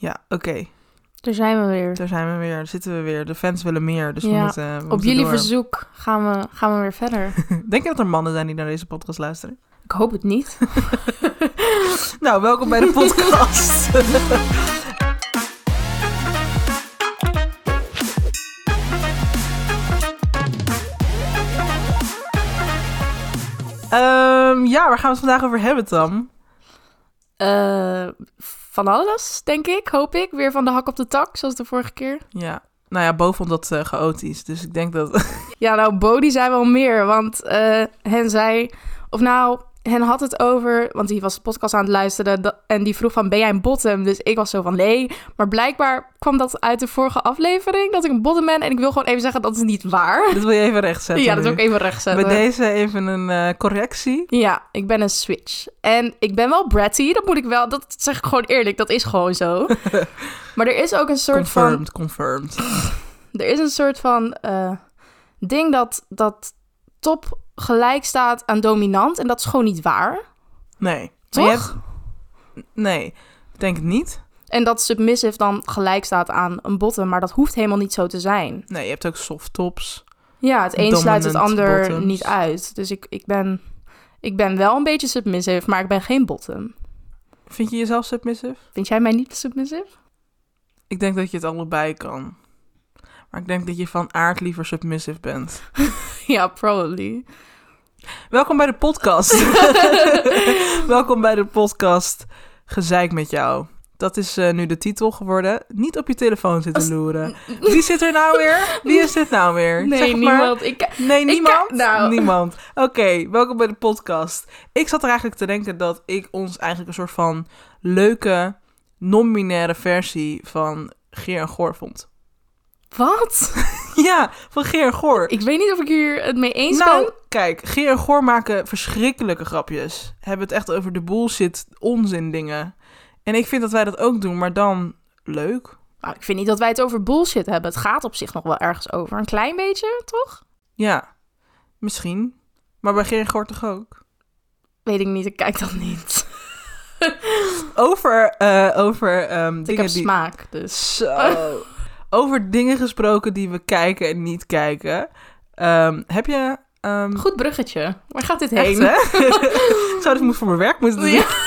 Ja, oké. Daar zijn we weer. Daar zijn we weer. Daar zitten we weer. De fans willen meer, dus we moeten we Op moeten jullie door. verzoek gaan we, gaan we weer verder. Denk je dat er mannen zijn die naar deze podcast luisteren? Ik hoop het niet. Nou, welkom bij de podcast. Ehm, ja, waar gaan we het vandaag over hebben, Tam? Eh, van alles, denk ik, hoop ik. Weer van de hak op de tak, zoals de vorige keer. Ja, nou ja, Bo vond dat eh, chaotisch. Dus ik denk dat... Ja, nou, Bodie zei wel meer, want eh, hen zei... Of nou, hen had het over... Want die was de podcast aan het luisteren dat- en die vroeg van... Ben jij een bottom? Dus ik was zo van nee. Maar blijkbaar kwam dat uit de vorige aflevering... dat ik een bottom ben. En ik wil gewoon even zeggen, dat is niet waar. Dit wil je even rechtzetten Ja, dat wil ik even rechtzetten. Bij deze even een eh, correctie. Ja, ik ben een switch. En ik ben wel bratty, dat moet ik wel... Dat zeg ik gewoon eerlijk, dat is gewoon zo. maar er is ook een soort van... Confirmed, confirmed. Er is een soort van eh, ding dat, dat top gelijk staat aan dominant. En dat is gewoon niet waar. Nee. Toch? Hebt- Nee, ik denk het niet. En dat submissive dan gelijk staat aan een bottom. Maar dat hoeft helemaal niet zo te zijn. Nee, je hebt ook soft tops. Ja, het een sluit het ander bottoms. niet uit. Dus ik, ik, ben, ik ben wel een beetje submissive, maar ik ben geen bottom. Vind je jezelf submissive? Vind jij mij niet submissive? Ik denk dat je het allebei kan. Maar ik denk dat je van aard liever submissive bent. ja, probably. Welkom bij de podcast. Welkom bij de podcast Gezeik met jou. Dat is eh, nu de titel geworden. Niet op je telefoon zitten loeren. Wie zit er nou weer? Wie is dit nou weer? Nee, Zeg maar. niemand. Ik, Nee, niemand? nou. Niemand. Oké, welkom bij de podcast. Ik zat er eigenlijk te denken dat ik ons eigenlijk een soort van leuke, non-binaire versie van Geer en Goor vond. Wat? Ja, van Geer Goor. Ik weet niet of ik hier het mee eens nou, ben. kijk, Geer en Goor maken verschrikkelijke grapjes. Hebben het echt over de bullshit, onzin dingen. En ik vind dat wij dat ook doen, maar dan leuk. Nou, ik vind niet dat wij het over bullshit hebben. Het gaat op zich nog wel ergens over. Een klein beetje, toch? Ja, misschien. Maar bij Geer en Goor toch ook? Weet ik niet, ik kijk dat niet. Over, eh, over ehm, ik dingen heb die... smaak, dus... Zo. Over dingen gesproken die we kijken en niet kijken. Ehm, heb je... ehm, Goed bruggetje. Waar gaat dit echt, heen? hè? Ik zou dus moet voor mijn werk moeten doen. Ja.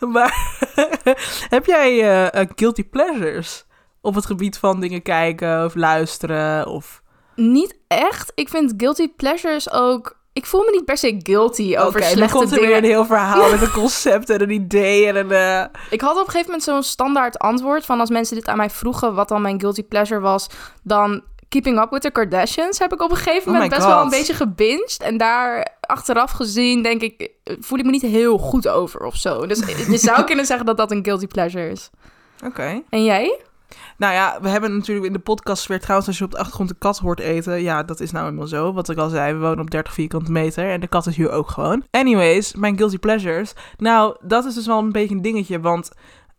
Maar heb jij eh, eh, guilty pleasures op het gebied van dingen kijken of luisteren? Of... Niet echt. Ik vind guilty pleasures ook... Ik voel me niet per se guilty over Oké, dan slechte komt er dingen. weer een heel verhaal met een concept en een idee en een... eh, Ik had op een gegeven moment zo'n standaard antwoord van als mensen dit aan mij vroegen wat dan mijn guilty pleasure was, dan Keeping Up with the Kardashians heb ik op een gegeven Oh moment best wel een beetje gebinged. En daar achteraf gezien denk ik, eh, voel ik me niet heel goed over of zo. Dus je zou kunnen zeggen dat dat een guilty pleasure is. Oké. En jij? Nou ja, we hebben natuurlijk in de podcast weer trouwens, als je op de achtergrond de kat hoort eten. Ja, dat is nou eenmaal zo. Wat ik al zei, we wonen op 30 vierkante meter en de kat is hier ook gewoon. Anyways, mijn guilty pleasures. Nou, dat is dus wel een beetje een dingetje, want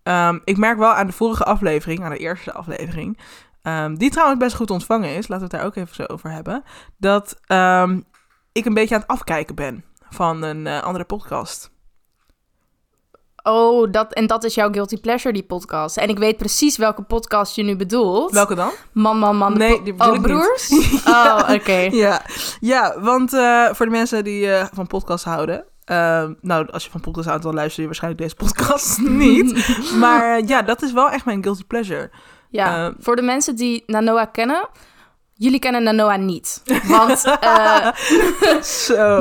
ehm, ik merk wel aan de vorige aflevering, aan de eerste aflevering, ehm, die trouwens best goed ontvangen is, laten we het daar ook even zo over hebben, dat ehm, ik een beetje aan het afkijken ben van een eh, andere podcast. Oh, dat, en dat is jouw guilty pleasure, die podcast. En ik weet precies welke podcast je nu bedoelt. Welke dan? Man, man, man. Nee, die bedoel oh, ik niet. broers? Ja. Oh, oké. Ja, ja want eh, voor de mensen die eh, van podcast houden. eh, nou, als je van podcast houdt, dan luister je waarschijnlijk deze podcast niet. Maar eh, ja, dat is wel echt mijn guilty pleasure. Ja, voor de mensen die Nanoa kennen, jullie kennen Nanoa niet. Want.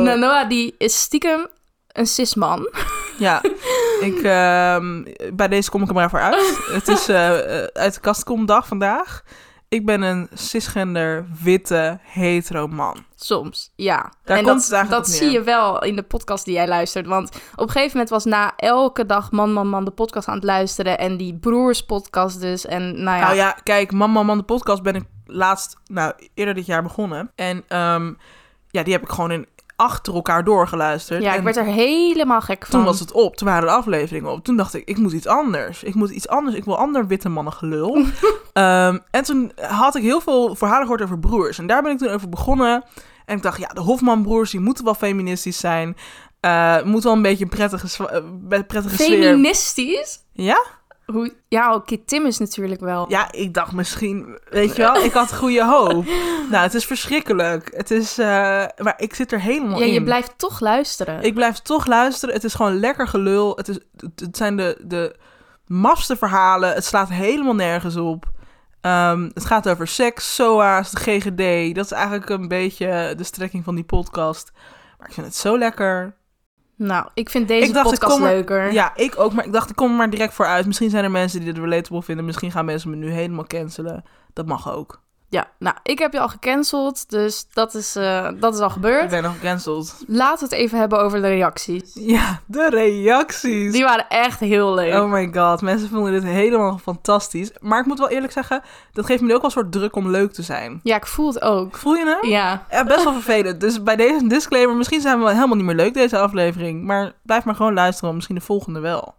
Nanoa die is stiekem een cisman. Ja, ik, ehm, bij deze kom ik er maar voor uit. Het is eh, eh, uit de kast kom dag vandaag. Ik ben een cisgender, witte, hetero man. Soms, ja. Daar en komt dat, dat zie je wel in de podcast die jij luistert. Want op een gegeven moment was na elke dag Man Man Man de podcast aan het luisteren. En die broers podcast dus. En nou ja, Nou ja, kijk, Man Man Man, de podcast ben ik laatst, nou, eerder dit jaar begonnen. En ehm, ja, die heb ik gewoon in achter elkaar doorgeluisterd. ja, ik werd er helemaal gek van. Toen was het op, toen waren de afleveringen op. Toen dacht ik, ik moet iets anders. Ik moet iets anders, ik wil ander witte mannen gelul. Ehm, en toen had ik heel veel verhalen gehoord over broers. En daar ben ik toen over begonnen. En ik dacht, ja, de Hofman-broers, die moeten wel feministisch zijn. Eh moet wel een beetje een prettige, eh, prettige sfeer. Feministisch? Ja? Hoe... Ja, oké, Tim is natuurlijk wel... Ja, ik dacht misschien, weet je wel, ik had goede hoop. nou, het is verschrikkelijk. Het is, eh, maar ik zit er helemaal Ja, in. je blijft toch luisteren. Ik blijf toch luisteren. Het is gewoon lekker gelul. Het, is, het het zijn de, de mafste verhalen. Het slaat helemaal nergens op. Ehm, het gaat over seks, SOA's, de GGD. Dat is eigenlijk een beetje de strekking van die podcast. Maar ik vind het zo lekker. Nou, ik vind deze Ik dacht, podcast er- leuker. Ja, ik ook. Maar ik dacht, ik kom er maar direct voor uit. Misschien zijn er mensen die dit relatable vinden. Misschien gaan mensen me nu helemaal cancelen. Dat mag ook. Ja, nou, ik heb je al gecanceld, dus dat is, eh, dat is al Ik gebeurd. ben nog gecanceld. Laten we het even hebben over de reacties. Ja, de reacties. Die waren echt heel leuk. Oh my god, mensen vonden dit helemaal fantastisch. Maar ik moet wel eerlijk zeggen, dat geeft me nu ook wel een soort druk om leuk te zijn. Ja, ik voel het ook. Voel je hem? Ja, Ja, best wel vervelend. Dus bij deze disclaimer, misschien zijn we helemaal niet meer leuk deze aflevering. Maar blijf maar gewoon luisteren, misschien de volgende wel.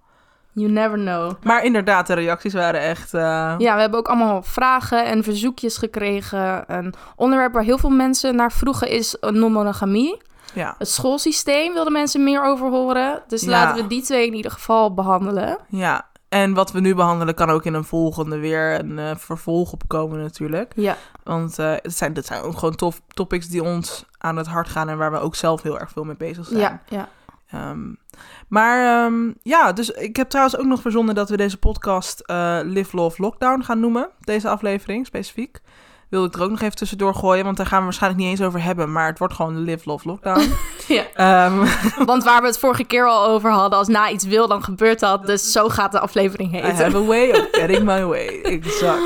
You never know. Maar inderdaad, de reacties waren echt... eh, Ja, we hebben ook allemaal vragen en verzoekjes gekregen. Een onderwerp waar heel veel mensen naar vroegen is non-monogamie. ja. Het schoolsysteem wilden mensen meer over horen. Dus Ja. laten we die twee in ieder geval behandelen. ja. En wat we nu behandelen kan ook in een volgende weer een eh, vervolg opkomen natuurlijk. Ja, Want eh, het zijn, dit zijn ook gewoon tof, topics die ons aan het hart gaan... en waar we ook zelf heel erg veel mee bezig zijn. ja, ja. Ehm, maar ehm, ja, dus ik heb trouwens ook nog verzonnen dat we deze podcast eh, Live Love Lockdown gaan noemen. Deze aflevering specifiek. Wilde ik er ook nog even tussendoor gooien, want daar gaan we waarschijnlijk niet eens over hebben. Maar het wordt gewoon Live Love Lockdown. Ja. Ehm, Want waar we het vorige keer al over hadden, als na iets wil, dan gebeurt dat. Dus zo gaat de aflevering I heten. have a way of getting my way. Exact.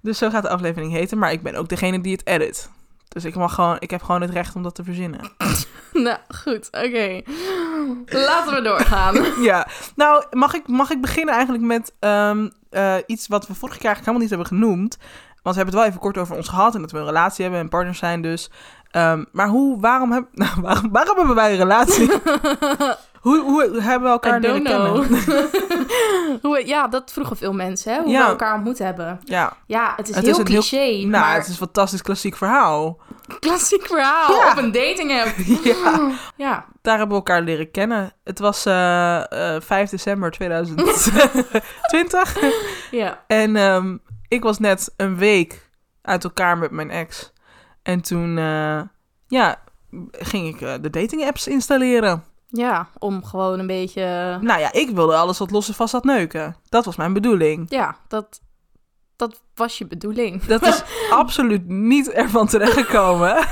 Dus zo gaat de aflevering heten. Maar ik ben ook degene die het edit. Dus ik, mag gewoon, ik heb gewoon het recht om dat te verzinnen. Nou, goed, oké. Laten we doorgaan. Ja, nou mag ik, mag ik beginnen eigenlijk met ehm, eh, iets wat we vorige keer eigenlijk helemaal niet hebben genoemd. Want we hebben het wel even kort over ons gehad en dat we een relatie hebben en partners zijn dus. Ehm, maar hoe, waarom, heb, nou, waarom, waarom hebben wij een relatie? hoe, hoe hebben we elkaar leren kennen? Hoe, ja, dat vroegen veel mensen, hè? Hoe Ja. we elkaar ontmoet hebben. Ja, Ja, het is Het heel is een heel- cliché, nou, maar het is een fantastisch klassiek verhaal. klassiek verhaal Ja. op een dating app. Ja, Ja, daar hebben we elkaar leren kennen. Het was eh, eh, 5 december 2020. ja. En ehm, ik was net een week uit elkaar met mijn ex. En toen, eh, ja, ging ik eh, de dating apps installeren. Ja, om gewoon een beetje... Nou ja, ik wilde alles wat los en vast had neuken. Dat was mijn bedoeling. Ja, dat, dat was je bedoeling. Dat is absoluut niet ervan terechtgekomen.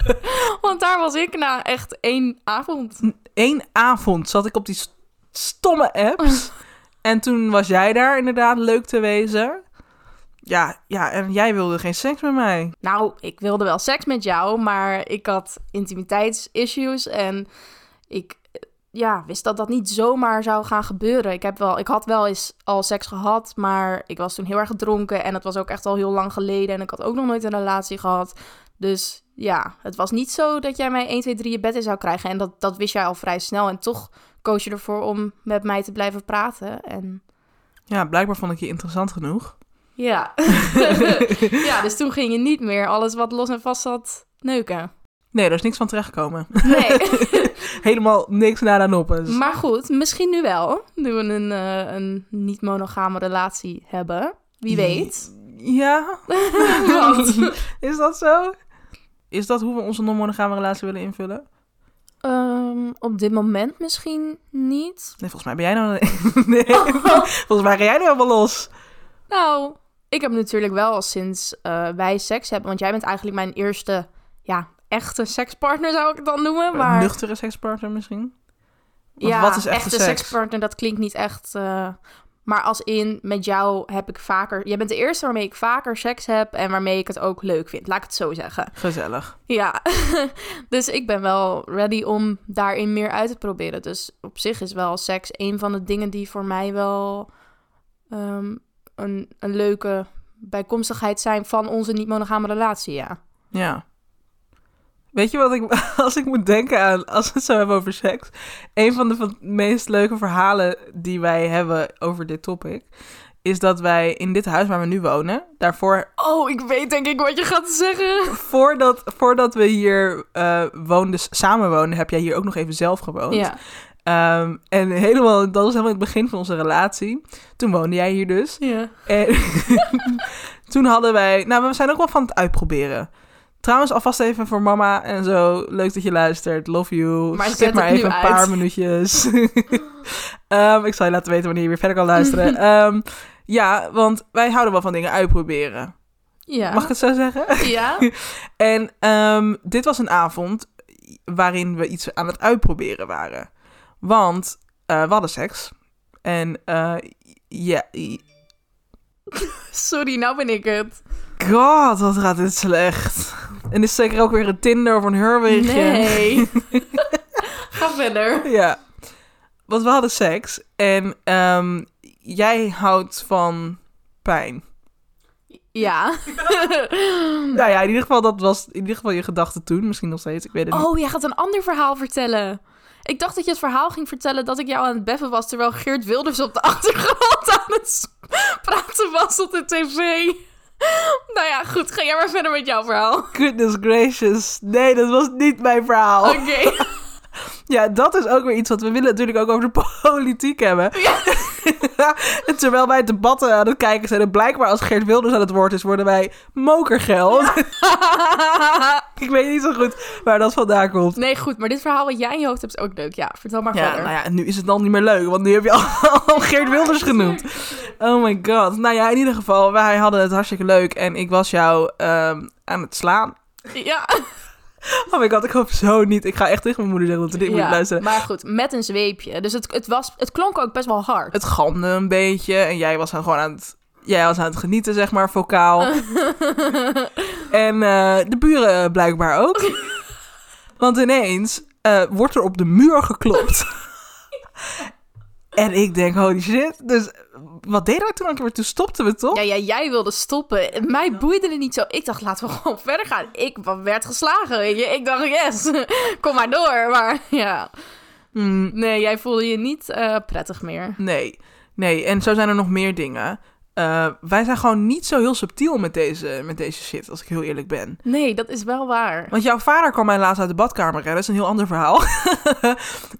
Want daar was ik na echt één avond. Eén avond zat ik op die st- stomme apps. En toen was jij daar inderdaad leuk te wezen. Ja, ja, en jij wilde geen seks met mij. Nou, ik wilde wel seks met jou, maar ik had intimiteitsissues en ik eh, ja, wist dat dat niet zomaar zou gaan gebeuren. Ik, heb wel, ik had wel eens al seks gehad, maar ik was toen heel erg gedronken en het was ook echt al heel lang geleden en ik had ook nog nooit een relatie gehad. Dus ja, het was niet zo dat jij mij 1, 2, 3 je bed in zou krijgen en dat, dat wist jij al vrij snel. En toch koos je ervoor om met mij te blijven praten en... Ja, blijkbaar vond ik je interessant genoeg. Ja. ja, dus toen ging je niet meer alles wat los en vast zat neuken. Nee, er is niks van terechtgekomen. Nee. Helemaal niks naar aan noppes. maar goed, misschien nu wel. Nu we een, eh, een niet-monogame relatie hebben. Wie weet. Ja, is dat zo? Is dat hoe we onze non-monogame relatie willen invullen? Ehm, op dit moment misschien niet. Nee, volgens mij ben jij nou... Nee, volgens mij ga jij nu helemaal los. Nou, ik heb natuurlijk wel al sinds eh, wij seks hebben... Want jij bent eigenlijk mijn eerste, ja, echte sekspartner zou ik het dan noemen. Maar Een nuchtere sekspartner misschien? Want ja, wat is echte echte seks? sekspartner, dat klinkt niet echt... eh, maar als in, met jou heb ik vaker... Jij bent de eerste waarmee ik vaker seks heb... en waarmee ik het ook leuk vind. Laat ik het zo zeggen. Gezellig. Ja, dus ik ben wel ready om daarin meer uit te proberen. Dus op zich is wel seks een van de dingen die voor mij wel ehm, een, een leuke bijkomstigheid zijn van onze niet-monogame relatie, ja. Ja. Weet je wat ik, als ik moet denken aan, als we het zo hebben over seks, een van de van meest leuke verhalen die wij hebben over dit topic, is dat wij in dit huis waar we nu wonen, daarvoor, Oh, ik weet denk ik wat je gaat zeggen. voordat, voordat we hier eh woonden, samen woonden, heb jij hier ook nog even zelf gewoond. Ja, Ehm, en helemaal, dat was helemaal het begin van onze relatie. Toen woonde jij hier dus. Ja. En toen hadden wij... Nou, we zijn ook wel van het uitproberen. Trouwens, alvast even voor mama en zo. Leuk dat je luistert. Love you. Maar Skip maar even een uit. paar minuutjes. Ehm, ik zal je laten weten wanneer je weer verder kan luisteren. Ehm, ja, want wij houden wel van dingen uitproberen. Ja. Mag ik het zo zeggen? Ja. En ehm, dit was een avond waarin we iets aan het uitproberen waren. Want eh, we hadden seks. En eh, ja, Sorry, nou ben ik het. god, wat gaat dit slecht. En is zeker ook weer een Tinder of een Hurwigje. Nee. Ga verder. Ja. Want we hadden seks. En ehm, jij houdt van pijn. Ja. Nou ja, in ieder geval, dat was in ieder geval je gedachte toen. Misschien nog steeds, ik weet het niet. Oh, jij gaat een ander verhaal vertellen. Ik dacht dat je het verhaal ging vertellen dat ik jou aan het beffen was... terwijl Geert Wilders op de achtergrond aan het praten was op de tv. Nou ja, goed. Ga jij maar verder met jouw verhaal. Goodness gracious. Nee, dat was niet mijn verhaal. Oké. Ja, dat is ook weer iets wat we willen natuurlijk ook over de politiek hebben. Ja. en terwijl wij debatten aan het kijken zijn en blijkbaar als Geert Wilders aan het woord is, worden wij mokergeld. ik weet niet zo goed waar dat vandaan komt. Nee, goed. Maar dit verhaal wat jij in je hoofd hebt is ook leuk. Ja, vertel maar Ja, verder. nou ja, nu is het dan niet meer leuk, want nu heb je al, al Geert Wilders genoemd. Oh my god. Nou ja, in ieder geval, wij hadden het hartstikke leuk en ik was jou ehm, aan het slaan. Ja. Oh my god, ik hoop zo niet. Ik ga echt tegen mijn moeder zeggen dat ze dit moet luisteren. Maar goed, met een zweepje. Dus het, het, was, het klonk ook best wel hard. Het galmde een beetje en jij was dan gewoon aan het... Jij was aan het genieten, zeg maar, vocaal. en eh, de buren blijkbaar ook. Want ineens eh, wordt er op de muur geklopt. En ik denk, holy shit. Dus wat deden we toen ook weer? Toen stopten we toch? Ja, ja, jij wilde stoppen. Mij boeide het niet zo. Ik dacht, laten we gewoon verder gaan. Ik werd geslagen, weet je. Ik dacht, yes, kom maar door. Maar ja, Hmm, nee, jij voelde je niet eh, prettig meer. nee, nee. En zo zijn er nog meer dingen. Eh, wij zijn gewoon niet zo heel subtiel met deze, met deze shit, als ik heel eerlijk ben. Nee, dat is wel waar. Want jouw vader kwam mij laatst uit de badkamer. Dat is een heel ander verhaal.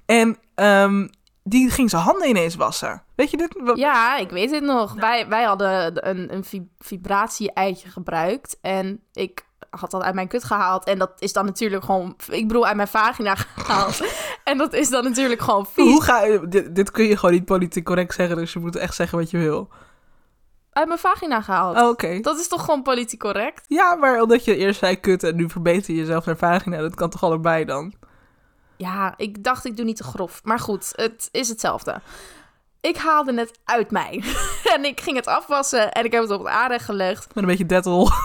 en ehm, die ging zijn handen ineens wassen. Weet je dit? Ja, ik weet het nog. Wij, wij hadden een, een vi- vibratie-eitje gebruikt. En ik had dat uit mijn kut gehaald. En dat is dan natuurlijk gewoon... Ik bedoel, uit mijn vagina gehaald. en dat is dan natuurlijk gewoon vies. Hoe ga je... Dit, dit kun je gewoon niet politiek correct zeggen. Dus je moet echt zeggen wat je wil. Uit mijn vagina gehaald. Oh, Oké. Dat is toch gewoon politiek correct? Ja, maar omdat je eerst zei kut en nu verbeter je jezelf naar vagina. Dat kan toch allebei dan? Ja, ik dacht ik doe niet te grof. Maar goed, het is hetzelfde. Ik haalde het uit mij. en ik ging het afwassen en ik heb het op het aanrecht gelegd. Met een beetje dettel.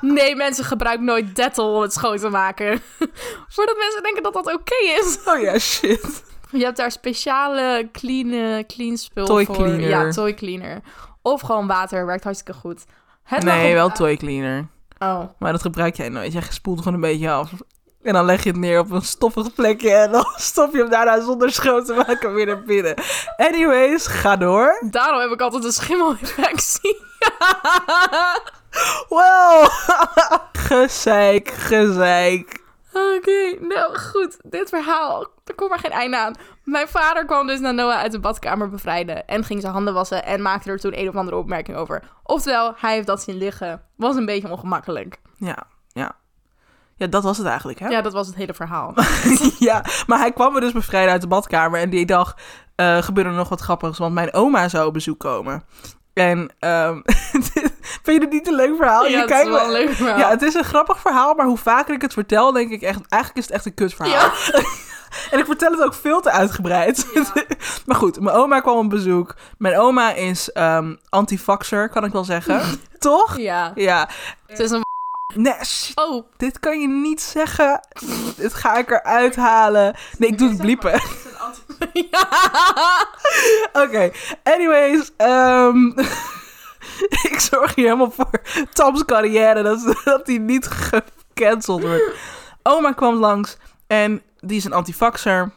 Nee, mensen gebruiken nooit Dettol om het schoon te maken. Voordat mensen denken dat dat oké is. Oh ja, shit. Je hebt daar speciale clean, eh, clean spul Toy voor. cleaner. Ja, toy cleaner. Of gewoon water, werkt hartstikke goed. Het Nee, wel toy cleaner. Oh. Maar dat gebruik jij nooit. Jij spoelt gewoon een beetje af. En dan leg je het neer op een stoffig plekje. En dan stop je hem daarna zonder schoon te maken weer naar binnen. Anyways, ga door. Daarom heb ik altijd een schimmelinfectie. Wow. gezeik, gezeik. Oké, nou goed. Dit verhaal, er komt maar geen einde aan. Mijn vader kwam dus naar Noah uit de badkamer bevrijden. En ging zijn handen wassen en maakte er toen een of andere opmerking over. Oftewel, hij heeft dat zien liggen. Was een beetje ongemakkelijk. Ja, ja. Dat was het eigenlijk, hè? Ja, dat was het hele verhaal. ja, maar hij kwam me dus bevrijden uit de badkamer. En die dag eh, gebeurde er nog wat grappigs, want mijn oma zou op bezoek komen. En ehm vind je het niet een leuk verhaal? ja, je het kijkt is wel een leuk verhaal. Ja, het is een grappig verhaal, maar hoe vaker ik het vertel, denk ik echt... Eigenlijk is het echt een kutverhaal. Ja. En ik vertel het ook veel te uitgebreid. maar goed, mijn oma kwam op bezoek. Mijn oma is ehm antivaxer, kan ik wel zeggen. Toch? Ja. Ja. Het is een... Nee, shit, Oh, dit kan je niet zeggen. Dit ga ik eruit halen. Nee, ik doe het bliepen. ja. Oké, anyways. ehm, ik zorg hier helemaal voor Tom's carrière. Dat, dat hij niet gecanceld wordt. Oma kwam langs en die is een antivaxer.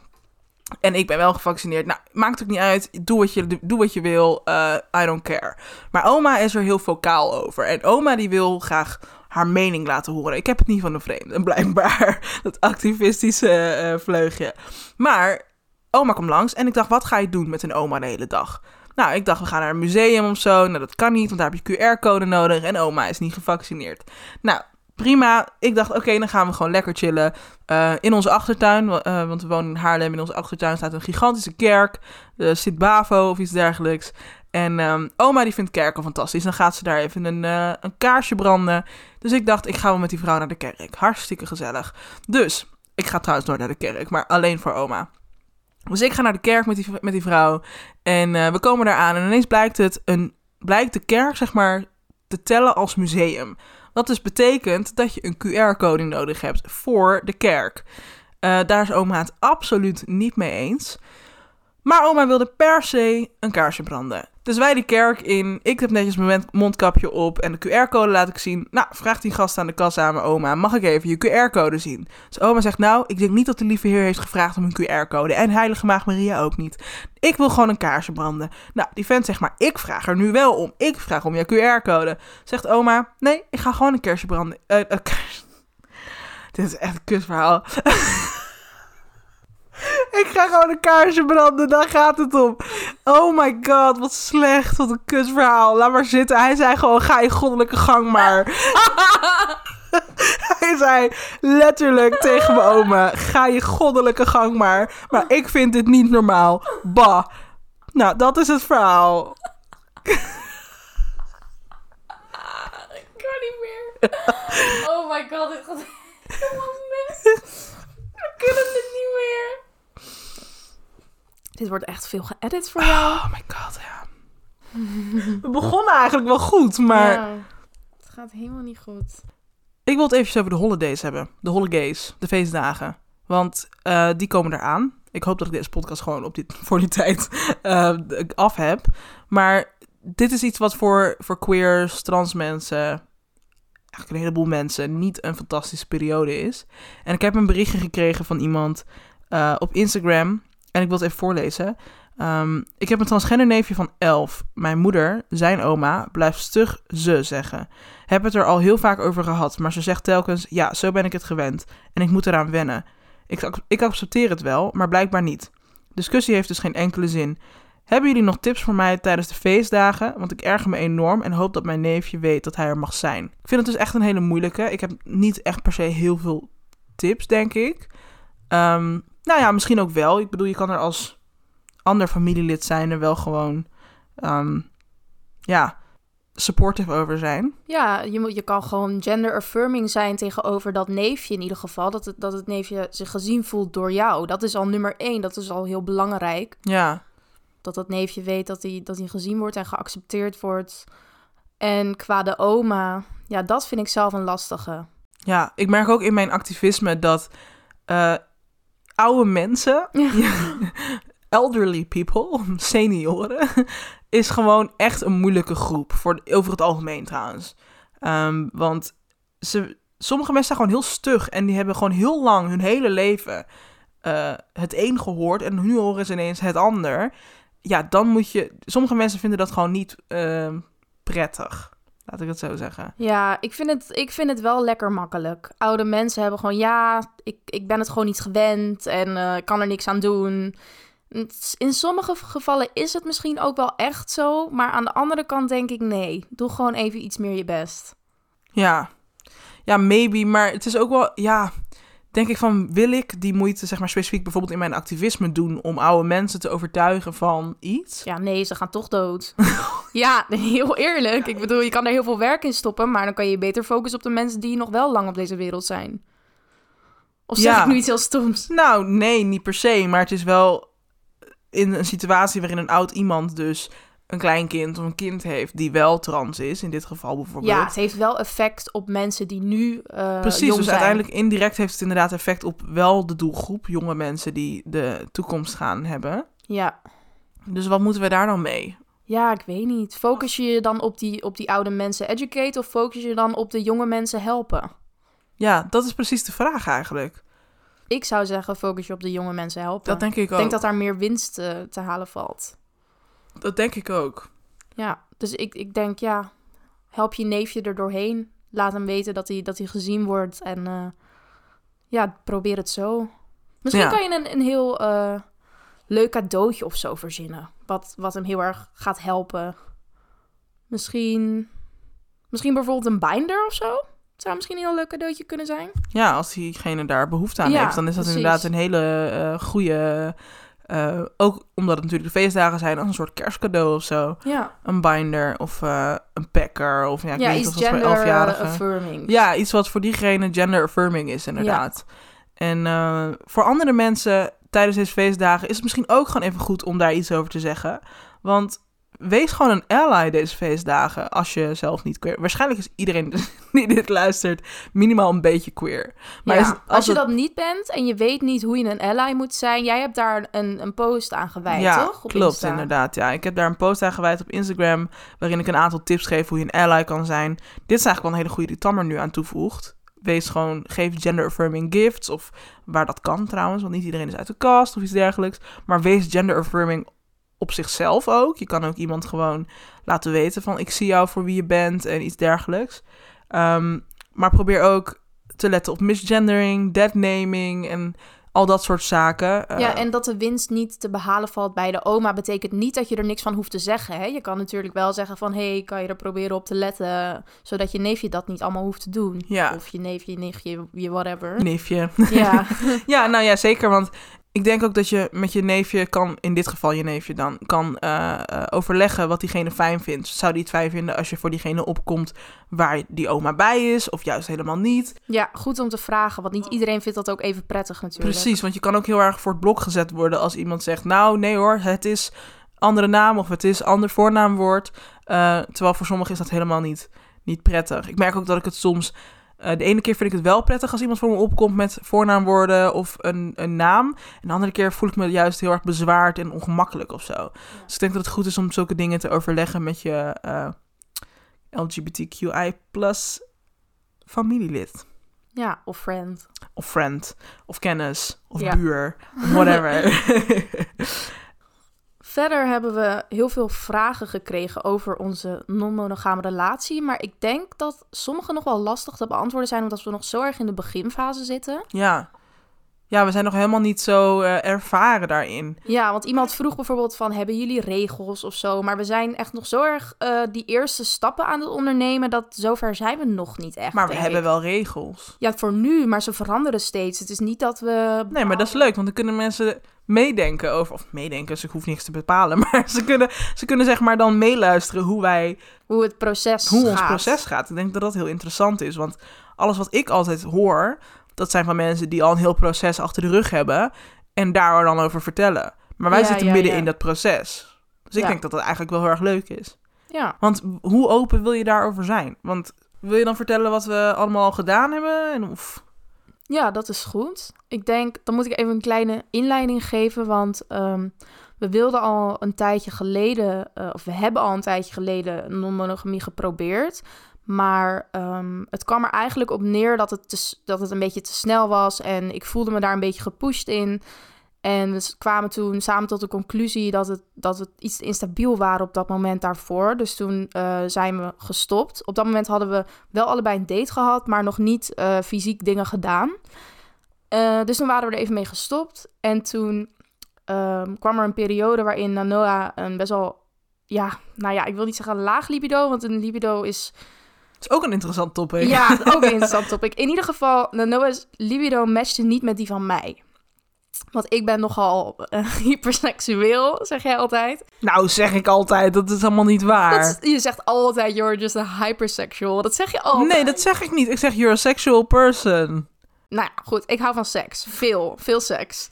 En ik ben wel gevaccineerd. Nou, maakt ook niet uit. Doe wat je, doe wat je wil. eh, I don't care. Maar oma is er heel vocaal over. En oma die wil graag haar mening laten horen. Ik heb het niet van een vreemde, blijkbaar. Dat activistische eh, vleugje. Maar oma kwam langs en ik dacht, wat ga je doen met een oma de hele dag? Nou, ik dacht, we gaan naar een museum of zo. Nou, dat kan niet, want daar heb je QR-code nodig. En oma is niet gevaccineerd. Nou, prima. Ik dacht, oké, dan gaan we gewoon lekker chillen uh, in onze achtertuin. Uh, want we wonen in Haarlem. In onze achtertuin staat een gigantische kerk. Uh, Sint-Bavo of iets dergelijks. En um, oma die vindt kerken fantastisch. Dan gaat ze daar even een, een kaarsje branden. Dus ik dacht, ik ga wel met die vrouw naar de kerk. Hartstikke gezellig. Dus, ik ga trouwens door naar de kerk. Maar alleen voor oma. Dus ik ga naar de kerk met die, met die vrouw. En we komen daar aan. En ineens blijkt, het een, blijkt de kerk, zeg maar, te tellen als museum. Wat dus betekent dat je een QR-code nodig hebt voor de kerk. Uh, daar is oma het absoluut niet mee eens. Maar oma wilde per se een kaarsje branden. Dus wij die kerk in. Ik heb netjes mijn mondkapje op en de QR-code laat ik zien. Nou, vraagt die gast aan de kassa aan mijn oma: mag ik even je QR-code zien? Dus oma zegt: Nou, ik denk niet dat de lieve Heer heeft gevraagd om een QR-code. En Heilige Maagd Maria ook niet. Ik wil gewoon een kaarsje branden. Nou, die vent zegt maar: Ik vraag er nu wel om. Ik vraag om je QR-code. Zegt oma: Nee, ik ga gewoon een kaarsje branden. Uh, Dit is echt een kutverhaal. Ik ga gewoon een kaarsje branden, daar gaat het om. Oh my god, wat slecht, wat een kutverhaal. Laat maar zitten. Hij zei gewoon, ga je goddelijke gang maar. Hij zei letterlijk tegen mijn oma, ga je goddelijke gang maar. Maar ik vind dit niet normaal. Bah. Nou, dat is het verhaal. Ik kan niet meer. Oh my god, dit gaat helemaal mis. We kunnen dit niet meer. Dit wordt echt veel geëdit voor jou. Oh my god, ja. We begonnen eigenlijk wel goed, maar... Ja, het gaat helemaal niet goed. Ik wil het even over de holidays hebben. De holidays, de feestdagen. Want uh, die komen eraan. Ik hoop dat ik deze podcast gewoon op dit, voor die tijd uh, af heb. Maar dit is iets wat voor, voor queers, trans mensen, eigenlijk een heleboel mensen, niet een fantastische periode is. En ik heb een berichtje gekregen van iemand uh, op Instagram. En ik wil het even voorlezen. Um, ik heb een transgender neefje van 11. Mijn moeder, zijn oma, blijft stug ze zeggen. Heb het er al heel vaak over gehad, maar ze zegt telkens: ja, zo ben ik het gewend en ik moet eraan wennen. Ik, ik accepteer het wel, maar blijkbaar niet. Discussie heeft dus geen enkele zin. Hebben jullie nog tips voor mij tijdens de feestdagen? Want ik erger me enorm en hoop dat mijn neefje weet dat hij er mag zijn. Ik vind het dus echt een hele moeilijke. Ik heb niet echt per se heel veel tips, denk ik. Um, nou ja, misschien ook wel. Ik bedoel, je kan er als ander familielid zijn er wel gewoon, um, ja, supportive over zijn. Ja, je, moet, je kan gewoon gender affirming zijn tegenover dat neefje in ieder geval. Dat het, dat het neefje zich gezien voelt door jou. Dat is al nummer één. Dat is al heel belangrijk. Ja. Dat dat neefje weet dat hij, dat hij gezien wordt en geaccepteerd wordt. En qua de oma, ja, dat vind ik zelf een lastige. Ja, ik merk ook in mijn activisme dat uh, oude mensen, elderly people, senioren, is gewoon echt een moeilijke groep. Voor, over het algemeen trouwens. Um, want ze, sommige mensen zijn gewoon heel stug en die hebben gewoon heel lang hun hele leven uh, het een gehoord en nu horen ze ineens het ander. Ja, dan moet je. Sommige mensen vinden dat gewoon niet uh, prettig. Laat ik het zo zeggen. Ja, ik vind het, ik vind het wel lekker makkelijk. Oude mensen hebben gewoon, ja, ik, ik ben het gewoon niet gewend en uh, ik kan er niks aan doen. In sommige gevallen is het misschien ook wel echt zo, maar aan de andere kant denk ik nee. Doe gewoon even iets meer je best. Ja, ja, maybe, maar het is ook wel, ja, denk ik van, wil ik die moeite, zeg maar specifiek bijvoorbeeld in mijn activisme doen om oude mensen te overtuigen van iets? Ja, nee, ze gaan toch dood. ja, heel eerlijk. Ik bedoel, je kan er heel veel werk in stoppen, maar dan kan je beter focussen op de mensen die nog wel lang op deze wereld zijn. Of zeg ja. ik nu iets heel stoms? Nou, nee, niet per se, maar het is wel in een situatie waarin een oud iemand dus een klein kind of een kind heeft die wel trans is, in dit geval bijvoorbeeld. Ja, het heeft wel effect op mensen die nu uh, Precies, jong dus zijn. uiteindelijk indirect heeft het inderdaad effect op wel de doelgroep, jonge mensen die de toekomst gaan hebben. Ja. Dus wat moeten we daar dan mee? Ja, ik weet niet. Focus je je dan op die, op die oude mensen educate of focus je dan op de jonge mensen helpen? Ja, dat is precies de vraag eigenlijk. Ik zou zeggen, focus je op de jonge mensen helpen. Dat denk ik ook. Ik denk dat daar meer winst uh, te halen valt. Dat denk ik ook. Ja, dus ik, ik denk, ja, help je neefje er doorheen. laat hem weten dat hij, dat hij gezien wordt. En eh, ja, probeer het zo. Misschien Ja. kan je een, een heel eh, leuk cadeautje of zo verzinnen. Wat, wat hem heel erg gaat helpen. Misschien, misschien bijvoorbeeld een binder of zo. Zou misschien een heel leuk cadeautje kunnen zijn. Ja, als diegene daar behoefte aan Ja, heeft, dan is dat precies. inderdaad een hele eh goede. Eh, ook omdat het natuurlijk de feestdagen zijn, als een soort kerstcadeau of zo. Ja, Een binder of eh, een packer of ja, ik ja weet niet of dat voor elfjarigen. affirming. Ja, iets wat voor diegene gender affirming is, inderdaad. En eh, voor andere mensen tijdens deze feestdagen is het misschien ook gewoon even goed om daar iets over te zeggen. Want wees gewoon een ally deze feestdagen als je zelf niet queer. Waarschijnlijk is iedereen die dit luistert minimaal een beetje queer. Maar Ja, is het- als, je het- dat niet bent en je weet niet hoe je een ally moet zijn, jij hebt daar een, een post aan gewijd, ja, toch? Op klopt Insta. inderdaad. Ja, ik heb daar een post aan gewijd op Instagram waarin ik een aantal tips geef hoe je een ally kan zijn. Dit is eigenlijk wel een hele goede die Tammer nu aan toevoegt. Wees gewoon, geef gender affirming gifts of waar dat kan trouwens, want niet iedereen is uit de kast of iets dergelijks. Maar wees gender affirming op zichzelf ook. Je kan ook iemand gewoon laten weten van ik zie jou voor wie je bent en iets dergelijks. Ehm, maar probeer ook te letten op misgendering, deadnaming en al dat soort zaken. Ja, Eh, en dat de winst niet te behalen valt bij de oma, betekent niet dat je er niks van hoeft te zeggen. Hè? Je kan natuurlijk wel zeggen van, hé, hey, kan je er proberen op te letten, zodat je neefje dat niet allemaal hoeft te doen. Ja. Of je neefje, nichtje, je whatever. neefje. Ja, Ja, nou ja, zeker. Want ik denk ook dat je met je neefje kan, in dit geval je neefje dan, kan eh, eh, overleggen wat diegene fijn vindt. Zou die het fijn vinden als je voor diegene opkomt waar die oma bij is, of juist helemaal niet? ja, goed om te vragen, want niet iedereen vindt dat ook even prettig natuurlijk. Precies, want je kan ook heel erg voor het blok gezet worden als iemand zegt, nou nee hoor, het is andere naam of het is ander voornaamwoord. Eh, terwijl voor sommigen is dat helemaal niet, niet prettig. Ik merk ook dat ik het soms... eh, de ene keer vind ik het wel prettig als iemand voor me opkomt met voornaamwoorden of een, een naam. En de andere keer voel ik me juist heel erg bezwaard en ongemakkelijk of zo. Dus ik denk dat het goed is om zulke dingen te overleggen met je eh, LGBTQI plus familielid. Ja, of friend. Of friend, of kennis, of Ja. buur, of whatever. Verder hebben we heel veel vragen gekregen over onze non-monogame relatie. Maar ik denk dat sommige nog wel lastig te beantwoorden zijn, omdat we nog zo erg in de beginfase zitten. ja. Ja, we zijn nog helemaal niet zo eh, ervaren daarin. Ja, want iemand vroeg bijvoorbeeld van, hebben jullie regels of zo? Maar we zijn echt nog zo erg eh, die eerste stappen aan het ondernemen, dat zover zijn we nog niet echt. Maar we hebben ik. wel regels. Ja, voor nu, maar ze veranderen steeds. Het is niet dat we... Nee, maar dat is leuk, want dan kunnen mensen meedenken over... Of meedenken, ze hoeven niks te bepalen. Maar ze kunnen, ze kunnen zeg maar dan meeluisteren hoe wij... Hoe het proces Hoe ons proces gaat. Ik denk dat dat heel interessant is. Want alles wat ik altijd hoor... Dat zijn van mensen die al een heel proces achter de rug hebben... En daar dan over vertellen. Maar wij Ja, zitten ja, midden ja. in dat proces. Dus ik denk dat dat eigenlijk wel heel erg leuk is. Ja. Want hoe open wil je daarover zijn? Want wil je dan vertellen wat we allemaal al gedaan hebben? En of... Ja, dat is goed. Ik denk, dan moet ik even een kleine inleiding geven, want ehm, we wilden al een tijdje geleden, eh, of we hebben al een tijdje geleden non-monogamie geprobeerd. Maar ehm, het kwam er eigenlijk op neer dat het, dat het een beetje te snel was en ik voelde me daar een beetje gepusht in. En we kwamen toen samen tot de conclusie dat, het, dat we iets instabiel waren op dat moment daarvoor. Dus toen eh, zijn we gestopt. Op dat moment hadden we wel allebei een date gehad, maar nog niet eh, fysiek dingen gedaan. Eh, dus toen waren we er even mee gestopt. En toen ehm, kwam er een periode waarin Nanoa een best wel, ja, nou ja, ik wil niet zeggen laag libido, want een libido is Het is ook een interessant topic. ja, ook een interessant topic. In ieder geval, Noah's libido matchte niet met die van mij. Want ik ben nogal eh, hyperseksueel, zeg jij altijd. Nou, zeg ik altijd. Dat is allemaal niet waar. Dat je zegt altijd, you're just a hypersexual. Dat zeg je altijd. Nee, dat zeg ik niet. Ik zeg, you're a sexual person. Nou ja, goed. Ik hou van seks. Veel, veel seks.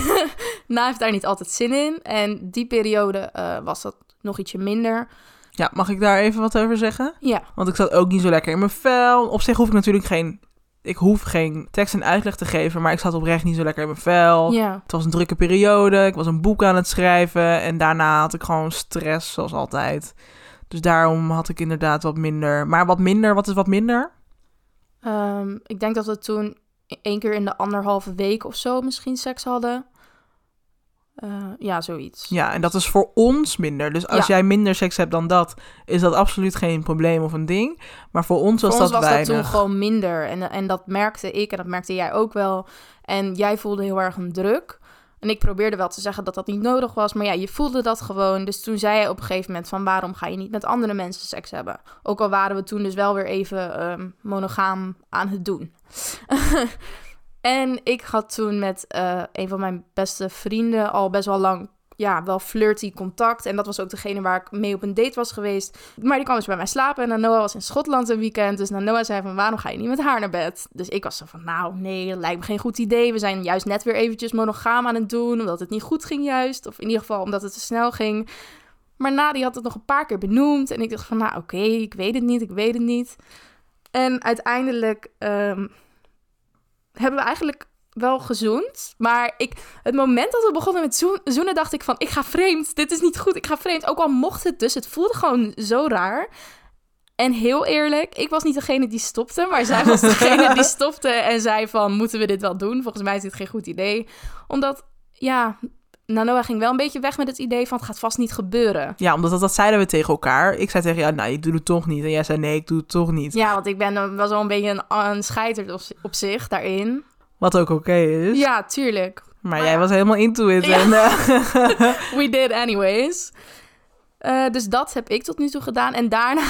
Na heeft daar niet altijd zin in. En die periode eh, was dat nog ietsje minder. Ja, mag ik daar even wat over zeggen? Ja, Want ik zat ook niet zo lekker in mijn vel. Op zich hoef ik natuurlijk geen... Ik hoef geen tekst en uitleg te geven, maar ik zat oprecht niet zo lekker in mijn vel. ja. Het was een drukke periode. Ik was een boek aan het schrijven. En daarna had ik gewoon stress, zoals altijd. Dus daarom had ik inderdaad wat minder. Maar wat minder, wat is wat minder? Ehm, ik denk dat we toen één keer in de anderhalve week of zo misschien seks hadden. Eh, ja, zoiets. Ja, en dat is voor ons minder. Dus als Ja. jij minder seks hebt dan dat, is dat absoluut geen probleem of een ding. Maar voor ons was Voor ons dat was weinig. dat toen gewoon minder. En, en dat merkte ik en dat merkte jij ook wel. En jij voelde heel erg een druk. En ik probeerde wel te zeggen dat dat niet nodig was. Maar ja, je voelde dat gewoon. Dus toen zei je op een gegeven moment van... waarom ga je niet met andere mensen seks hebben? Ook al waren we toen dus wel weer even ehm, monogaam aan het doen. en ik had toen met eh, een van mijn beste vrienden... al best wel lang ja, wel flirty contact. En dat was ook degene waar ik mee op een date was geweest. Maar die kwam dus bij mij slapen. En Noah was in Schotland een weekend. Dus Noah zei van, waarom ga je niet met haar naar bed? Dus ik was zo van, nou nee, lijkt me geen goed idee. We zijn juist net weer eventjes monogaam aan het doen. Omdat het niet goed ging juist. Of in ieder geval omdat het te snel ging. Maar Nadia had het nog een paar keer benoemd. En ik dacht van, nou oké, ik weet het niet, ik weet het niet. En uiteindelijk ehm, hebben we eigenlijk wel gezoend. Maar ik, het moment dat we begonnen met zoen- zoenen, dacht ik van... ik ga vreemd, dit is niet goed, ik ga vreemd. Ook al mocht het dus, het voelde gewoon zo raar. En heel eerlijk, ik was niet degene die stopte... maar zij was degene die stopte en zei van... moeten we dit wel doen? Volgens mij is dit geen goed idee. Omdat, ja... Nanoa ging wel een beetje weg met het idee van... het gaat vast niet gebeuren. Ja, omdat dat, dat zeiden we tegen elkaar. Ik zei tegen jou, nou, je doet het toch niet. En jij zei, nee, ik doe het toch niet. Ja, want ik ben eh, wel zo'n beetje een, een scheiter op, op zich daarin. Wat ook oké is. Ja, tuurlijk. Maar, Maar jij ja. was helemaal into it. Ja. En, eh, We did anyways. Eh, dus dat heb ik tot nu toe gedaan. En daarna...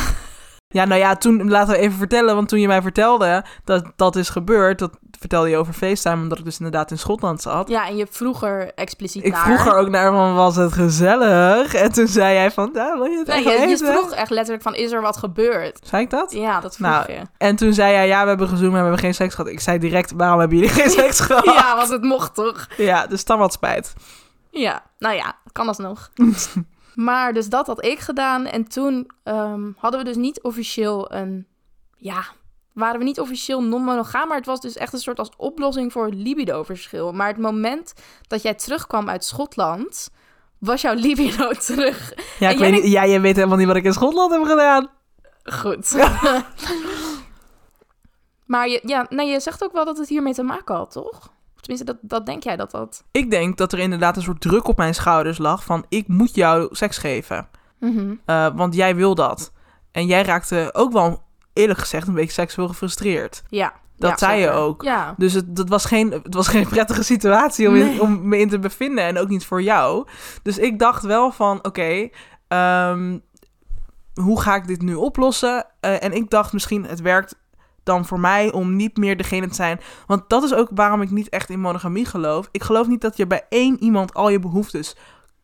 ja, nou ja, toen, laten we even vertellen. Want toen je mij vertelde dat dat is gebeurd... dat vertelde je over FaceTime... omdat ik dus inderdaad in Schotland zat. Ja, en je vroeger expliciet Ik naar. vroeg er ook naar van, was het gezellig? En toen zei jij van, wil je het Nee, je, vroeg echt letterlijk van, is er wat gebeurd? Zei ik dat? Ja, dat vroeg Nou, je. En toen zei jij, ja, we hebben gezoomd, we hebben geen seks gehad. Ik zei direct, waarom hebben jullie geen seks gehad? Ja, want het mocht toch? Ja, dus dan wat spijt. Ja, nou ja, kan alsnog. maar dus dat had ik gedaan. En toen ehm, hadden we dus niet officieel een... Ja, waren we niet officieel non-monogaam. Maar het was dus echt een soort als oplossing voor het libido-verschil. Maar het moment dat jij terugkwam uit Schotland... was jouw libido terug. Ja, ik jij weet niet, ja, jij weet helemaal niet wat ik in Schotland heb gedaan. Goed. maar je, ja, nee, je zegt ook wel dat het hiermee te maken had, toch? Tenminste, dat, dat denk jij dat dat... Ik denk dat er inderdaad een soort druk op mijn schouders lag van, ik moet jou seks geven. Mhm. Eh, want jij wil dat. En jij raakte ook wel, eerlijk gezegd, een beetje seksueel gefrustreerd. Ja. Dat ja, zei je ook. Ja. Dus het, dat was geen, het was geen prettige situatie om, in- om me in te bevinden. En ook niet voor jou. Dus ik dacht wel van, oké, ehm, hoe ga ik dit nu oplossen? Eh, en ik dacht misschien, het werkt dan voor mij om niet meer degene te zijn. Want dat is ook waarom ik niet echt in monogamie geloof. Ik geloof niet dat je bij één iemand al je behoeftes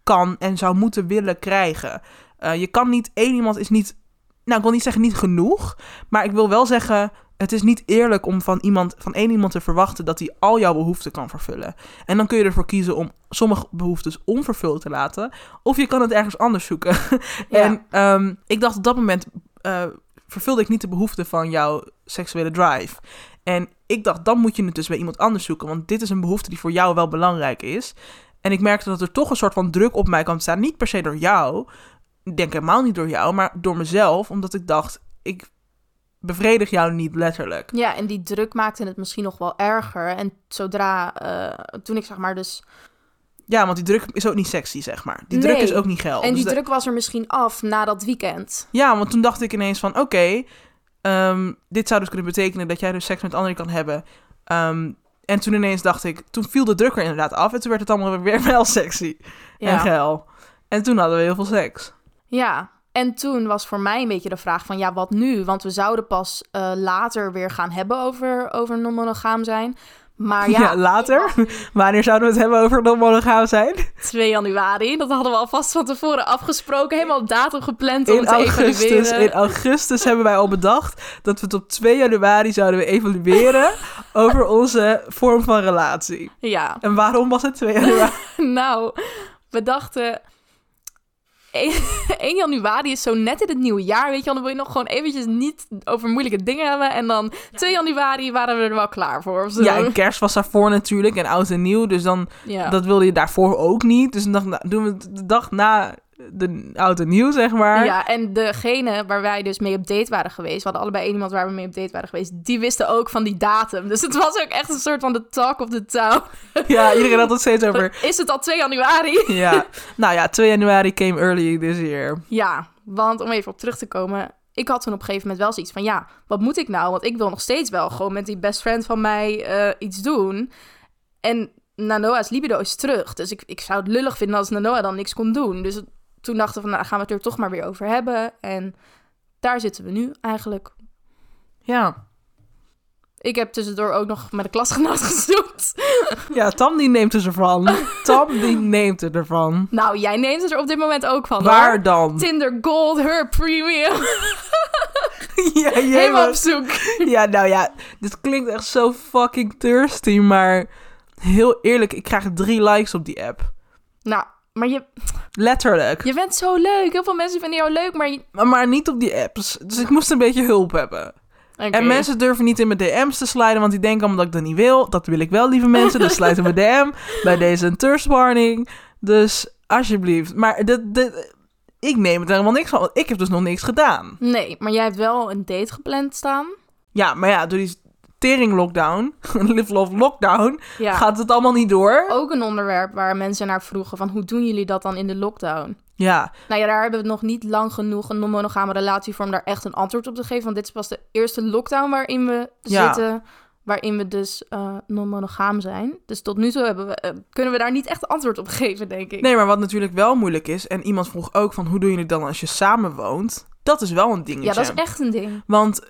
kan en zou moeten willen krijgen. Eh, je kan niet, één iemand is niet, nou ik wil niet zeggen niet genoeg. Maar ik wil wel zeggen, het is niet eerlijk om van, iemand, van één iemand te verwachten dat hij al jouw behoeften kan vervullen. En dan kun je ervoor kiezen om sommige behoeftes onvervuld te laten. Of je kan het ergens anders zoeken. Ja. En ehm, ik dacht op dat moment eh, vervulde ik niet de behoefte van jouw seksuele drive. En ik dacht, dan moet je het dus bij iemand anders zoeken. Want dit is een behoefte die voor jou wel belangrijk is. En ik merkte dat er toch een soort van druk op mij kwam staan. Niet per se door jou. Denk helemaal niet door jou, maar door mezelf. Omdat ik dacht, ik bevredig jou niet letterlijk. ja, en die druk maakte het misschien nog wel erger. En zodra, eh, toen ik zeg maar dus... Ja, want die druk is ook niet sexy, zeg maar. Die druk is ook niet geil. en die Dus de- druk was er misschien af na dat weekend. Ja, want toen dacht ik ineens van, oké, ehm, dit zou dus kunnen betekenen dat jij dus seks met anderen kan hebben. Ehm, en toen ineens dacht ik, toen viel de druk er inderdaad af en toen werd het allemaal weer wel sexy en geil. En toen hadden we heel veel seks. Ja, en toen was voor mij een beetje de vraag van ja, wat nu? Want we zouden pas eh, later weer gaan hebben over, over non-monogaam zijn. Maar ja, Ja, later. Wanneer zouden we het hebben over non monogaam zijn? 2 januari, dat hadden we alvast van tevoren afgesproken. Helemaal datum gepland om In te augustus, evalueren. in augustus hebben wij al bedacht dat we het op 2 januari zouden we evalueren over onze vorm van relatie. Ja, En waarom was het 2 januari? nou, we dachten... 1 januari is zo net in het nieuwe jaar, weet je wel. Dan wil je nog gewoon eventjes niet over moeilijke dingen hebben. En dan 2 januari waren we er wel klaar voor of zo. Ja, en kerst was daarvoor natuurlijk en oud en nieuw. Dus dan, Ja. dat wilde je daarvoor ook niet. Dus dan doen we het de dag na de oud en nieuw, zeg maar. Ja, en degene waar wij dus mee op date waren geweest, we hadden allebei iemand waar we mee op date waren geweest, die wisten ook van die datum. Dus het was ook echt een soort van de talk of the town. Ja, iedereen had het steeds over. Is het al 2 januari? Ja, nou ja, 2 januari came early this year. Ja, want om even op terug te komen, ik had toen op een gegeven moment wel zoiets van, ja, wat moet ik nou? Want ik wil nog steeds wel gewoon met die best friend van mij eh, iets doen. En Nanoa's libido is terug. Dus ik, ik zou het lullig vinden als Nanoa dan niks kon doen. Dus het- toen dachten we van, nou gaan we het er toch maar weer over hebben. En daar zitten we nu eigenlijk. Ja. Ik heb tussendoor ook nog met een klasgenoot gezoend. Ja, Tam die neemt er ervan. Tam die neemt het ervan. Nou, jij neemt het er op dit moment ook van, Waar hoor. dan? Tinder Gold, her premium. Ja, Helemaal op zoek. ja, nou ja, dit klinkt echt zo fucking thirsty, maar heel eerlijk, ik krijg drie likes op die app. Nou, maar je, Letterlijk. je bent zo leuk. Heel veel mensen vinden jou leuk, maar... Je... Maar, maar niet op die apps. Dus ik moest een beetje hulp hebben. En mensen durven niet in mijn DM's te sliden, want die denken allemaal dat ik dat niet wil. Dat wil ik wel, lieve mensen. Dus sluiten mijn DM bij deze een thirst warning. Dus alsjeblieft. Maar dit, dit, ik neem het er helemaal niks van, want ik heb dus nog niks gedaan. Nee, maar jij hebt wel een date gepland staan. Ja, maar ja, door die tering lockdown, live love lockdown, Ja. gaat het allemaal niet door. Ook een onderwerp waar mensen naar vroegen van hoe doen jullie dat dan in de lockdown? Ja, Nou ja, daar hebben we nog niet lang genoeg een non-monogame relatie voor om daar echt een antwoord op te geven. Want dit is pas de eerste lockdown waarin we Ja. zitten, waarin we dus eh, non-monogaam zijn. Dus tot nu toe hebben we, eh, kunnen we daar niet echt antwoord op geven, denk ik. nee, maar wat natuurlijk wel moeilijk is, en iemand vroeg ook van hoe doe je het dan als je samen woont? Dat is wel een dingetje. ja, dat is echt een ding. Want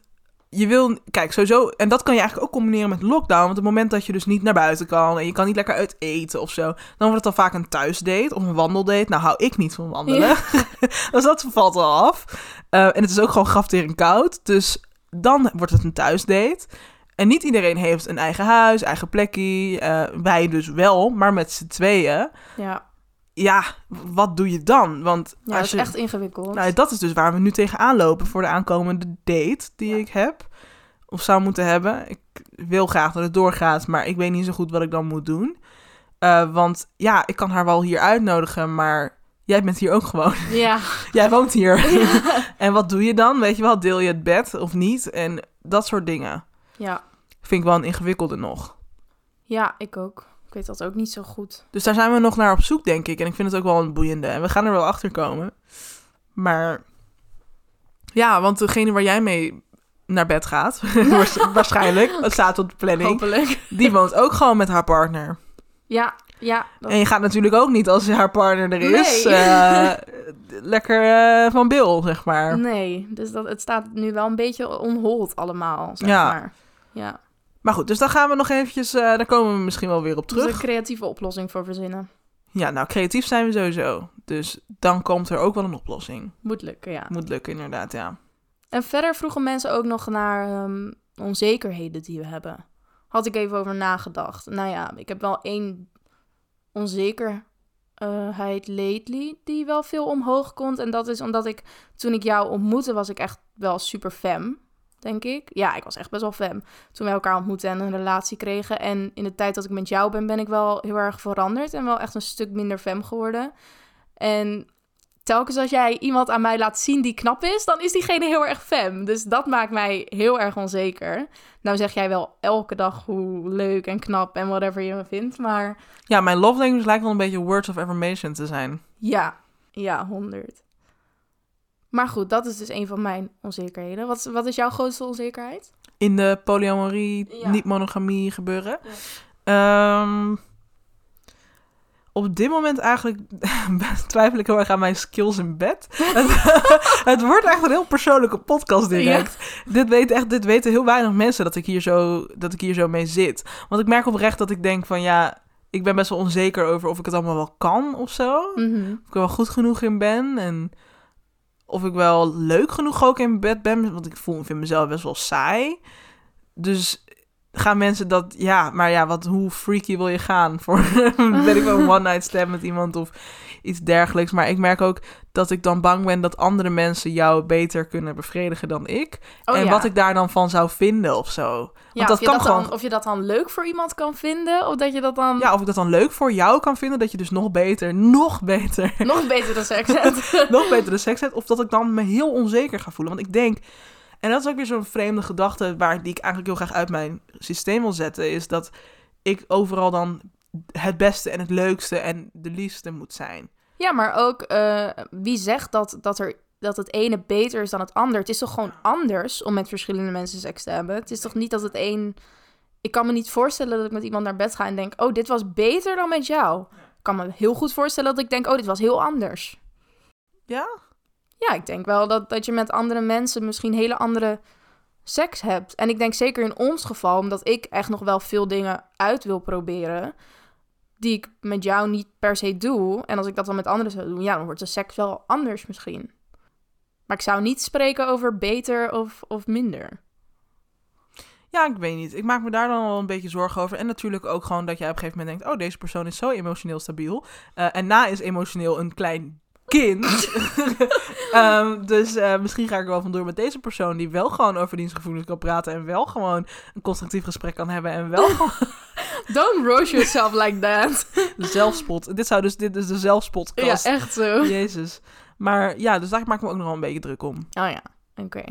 je wil, kijk, sowieso, en dat kan je eigenlijk ook combineren met lockdown. Want op het moment dat je dus niet naar buiten kan en je kan niet lekker uit eten of zo, dan wordt het dan vaak een thuisdate of een wandeldate. Nou, hou ik niet van wandelen. dus dat valt af. Eh, en het is ook gewoon graftering koud. Dus dan wordt het een thuisdate. En niet iedereen heeft een eigen huis, eigen plekje. Eh, wij dus wel, maar met z'n tweeën. Ja, Ja, wat doe je dan? Want ja dat als is je... echt ingewikkeld. Nou, dat is dus waar we nu tegenaan lopen voor de aankomende date die Ja. ik heb. Of zou moeten hebben. Ik wil graag dat het doorgaat, maar ik weet niet zo goed wat ik dan moet doen. Eh, want ja, ik kan haar wel hier uitnodigen, maar jij bent hier ook gewoon. Ja. jij woont hier. en wat doe je dan? Weet je wel, deel je het bed of niet? En dat soort dingen. ja, Vind ik wel een ingewikkelde nog. ja, ik ook. Ik weet dat ook niet zo goed. Dus daar zijn we nog naar op zoek, denk ik. En ik vind het ook wel een boeiende. En we gaan er wel achter komen. Maar ja, want degene waar jij mee naar bed gaat, waars- waarschijnlijk, het staat op de planning, Hopelijk. die woont ook gewoon met haar partner. Ja, ja. dat- En je gaat natuurlijk ook niet als haar partner er is, Nee. eh, lekker eh, van Bill, zeg maar. Nee, dus dat, het staat nu wel een beetje onhold allemaal, zeg Ja. maar. Ja, Maar goed, dus daar gaan we nog eventjes, eh, daar komen we misschien wel weer op terug. terug. een creatieve oplossing voor verzinnen. Ja, nou, creatief zijn we sowieso. Dus dan komt er ook wel een oplossing. Moet lukken, ja. Moet lukken, inderdaad, ja. En verder vroegen mensen ook nog naar ehm, onzekerheden die we hebben. Had ik even over nagedacht. Nou ja, ik heb wel één onzekerheid lately die wel veel omhoog komt. En dat is omdat ik, toen ik jou ontmoette, was ik echt wel super fem, denk ik. Ja, ik was echt best wel fem. Toen wij elkaar ontmoetten en een relatie kregen. En in de tijd dat ik met jou ben, ben ik wel heel erg veranderd. En wel echt een stuk minder fem geworden. En telkens als jij iemand aan mij laat zien die knap is, dan is diegene heel erg fem. Dus dat maakt mij heel erg onzeker. Nou zeg jij wel elke dag hoe leuk en knap en whatever je me vindt, maar Ja, mijn love language lijkt wel een beetje words of affirmation te zijn. ja, ja, 100. Maar goed, dat is dus een van mijn onzekerheden. Wat, is- wat is jouw grootste onzekerheid? In de polyamorie, Ja. niet-monogamie gebeuren. Ehm, op dit moment eigenlijk twijfel ik heel erg aan mijn skills in bed. het, het wordt echt een heel persoonlijke podcast direct. Dit, weet echt, dit weten heel weinig mensen dat ik, hier zo, dat ik hier zo mee zit. Want ik merk oprecht dat ik denk van ja, ik ben best wel onzeker over of ik het allemaal wel kan of zo. Mhm. Of ik er wel goed genoeg in ben. En of ik wel leuk genoeg ook in bed ben. Want ik voel, vind mezelf best wel saai. Dus gaan mensen dat... Ja, maar ja, wat, hoe freaky wil je gaan? Voor, weet ik wel, een one-night stand met iemand of iets dergelijks. Maar ik merk ook dat ik dan bang ben dat andere mensen jou beter kunnen bevredigen dan ik. Oh, en ja. wat ik daar dan van zou vinden of zo. Ja, Want dat of, je kan dat gewoon... dan, of je dat dan leuk voor iemand kan vinden, of dat je dat dan Ja, of ik dat dan leuk voor jou kan vinden, dat je dus nog beter, nog beter, nog beter dan seks hebt. nog beter de seks hebt. Of dat ik dan me heel onzeker ga voelen. Want ik denk, en dat is ook weer zo'n vreemde gedachte waar, die ik eigenlijk heel graag uit mijn systeem wil zetten, is dat ik overal dan het beste en het leukste en de liefste moet zijn. Ja, maar ook eh, wie zegt dat, dat, er, dat het ene beter is dan het ander? Het is toch gewoon anders om met verschillende mensen seks te hebben? Het is toch niet dat het een... Ik kan me niet voorstellen dat ik met iemand naar bed ga en denk... Oh, dit was beter dan met jou. Ik kan me heel goed voorstellen dat ik denk... Oh, dit was heel anders. Ja? Ja, ik denk wel dat, dat je met andere mensen misschien hele andere seks hebt. En ik denk zeker in ons geval, omdat ik echt nog wel veel dingen uit wil proberen... die ik met jou niet per se doe. En als ik dat dan met anderen zou doen, ja, dan wordt de seks wel anders misschien. Maar ik zou niet spreken over beter of, of minder. Ja, ik weet niet. Ik maak me daar dan wel een beetje zorgen over. En natuurlijk ook gewoon dat jij op een gegeven moment denkt... oh, deze persoon is zo emotioneel stabiel. Eh, en na is emotioneel een klein kind. Ehm, dus eh, misschien ga ik er wel vandoor met deze persoon... die wel gewoon over dienstgevoelens kan praten... en wel gewoon een constructief gesprek kan hebben... en wel gewoon Don't roast yourself like that. zelfspot... Dit, zou dus, dit is de ja, echt zo. Jezus. Maar ja, dus daar maak ik me ook nog wel een beetje druk om. Oh ja, oké.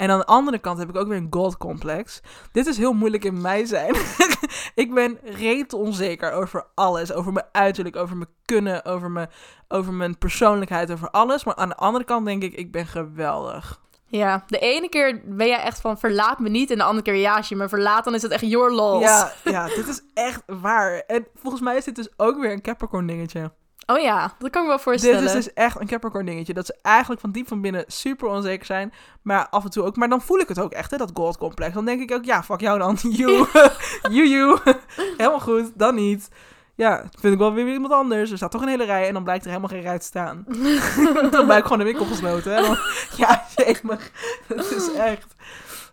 En aan de andere kant heb ik ook weer een God-complex. Dit is heel moeilijk in mij zijn. ik ben reet onzeker over alles. Over mijn uiterlijk, over mijn kunnen, over mijn, over mijn persoonlijkheid, over alles. Maar aan de andere kant denk ik, ik ben geweldig. Ja, de ene keer ben jij echt van verlaat me niet. En de andere keer ja, als je me verlaat, dan is het echt your loss. Ja, ja, dit is echt waar. En volgens mij is dit dus ook weer een Capricorn dingetje. Oh ja, dat kan ik me wel voorstellen. Dit is dus echt een Capricorn dingetje. Dat ze eigenlijk van diep van binnen super onzeker zijn. Maar af en toe ook. Maar dan voel ik het ook echt, hè, dat God complex. Dan denk ik ook, ja, fuck jou dan. You. you, you. helemaal goed. Dan niet. Ja, vind ik wel weer iemand anders. Er staat toch een hele rij en dan blijkt er helemaal geen rij te staan. dan blijkt gewoon de winkel gesloten. Hè? Dan, ja, jemig. Het is echt.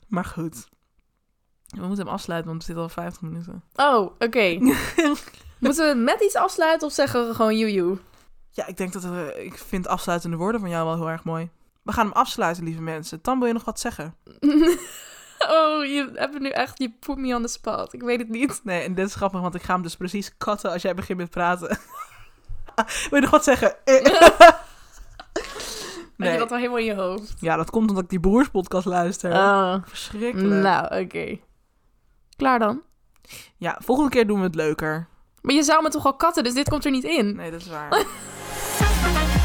Maar goed. We moeten hem afsluiten, want we zitten al 50 minuten. Oh, oké. Moeten we met iets afsluiten of zeggen we gewoon joejoe? Ja, ik denk dat we, ik vind afsluitende woorden van jou wel heel erg mooi. We gaan hem afsluiten, lieve mensen. Tam, wil je nog wat zeggen? Oh, je hebt nu echt, je put me on the spot. Ik weet het niet. Nee, en dit is grappig, want ik ga hem dus precies katten als jij begint met praten. wil je nog wat zeggen? Heb je dat wel helemaal in je hoofd? Ja, dat komt omdat ik die broerspodcast luister. Oh, Verschrikkelijk. nou, oké. Klaar dan? Ja, volgende keer doen we het leuker. Maar je zou me toch al katten, dus dit komt er niet in. Nee, dat is waar.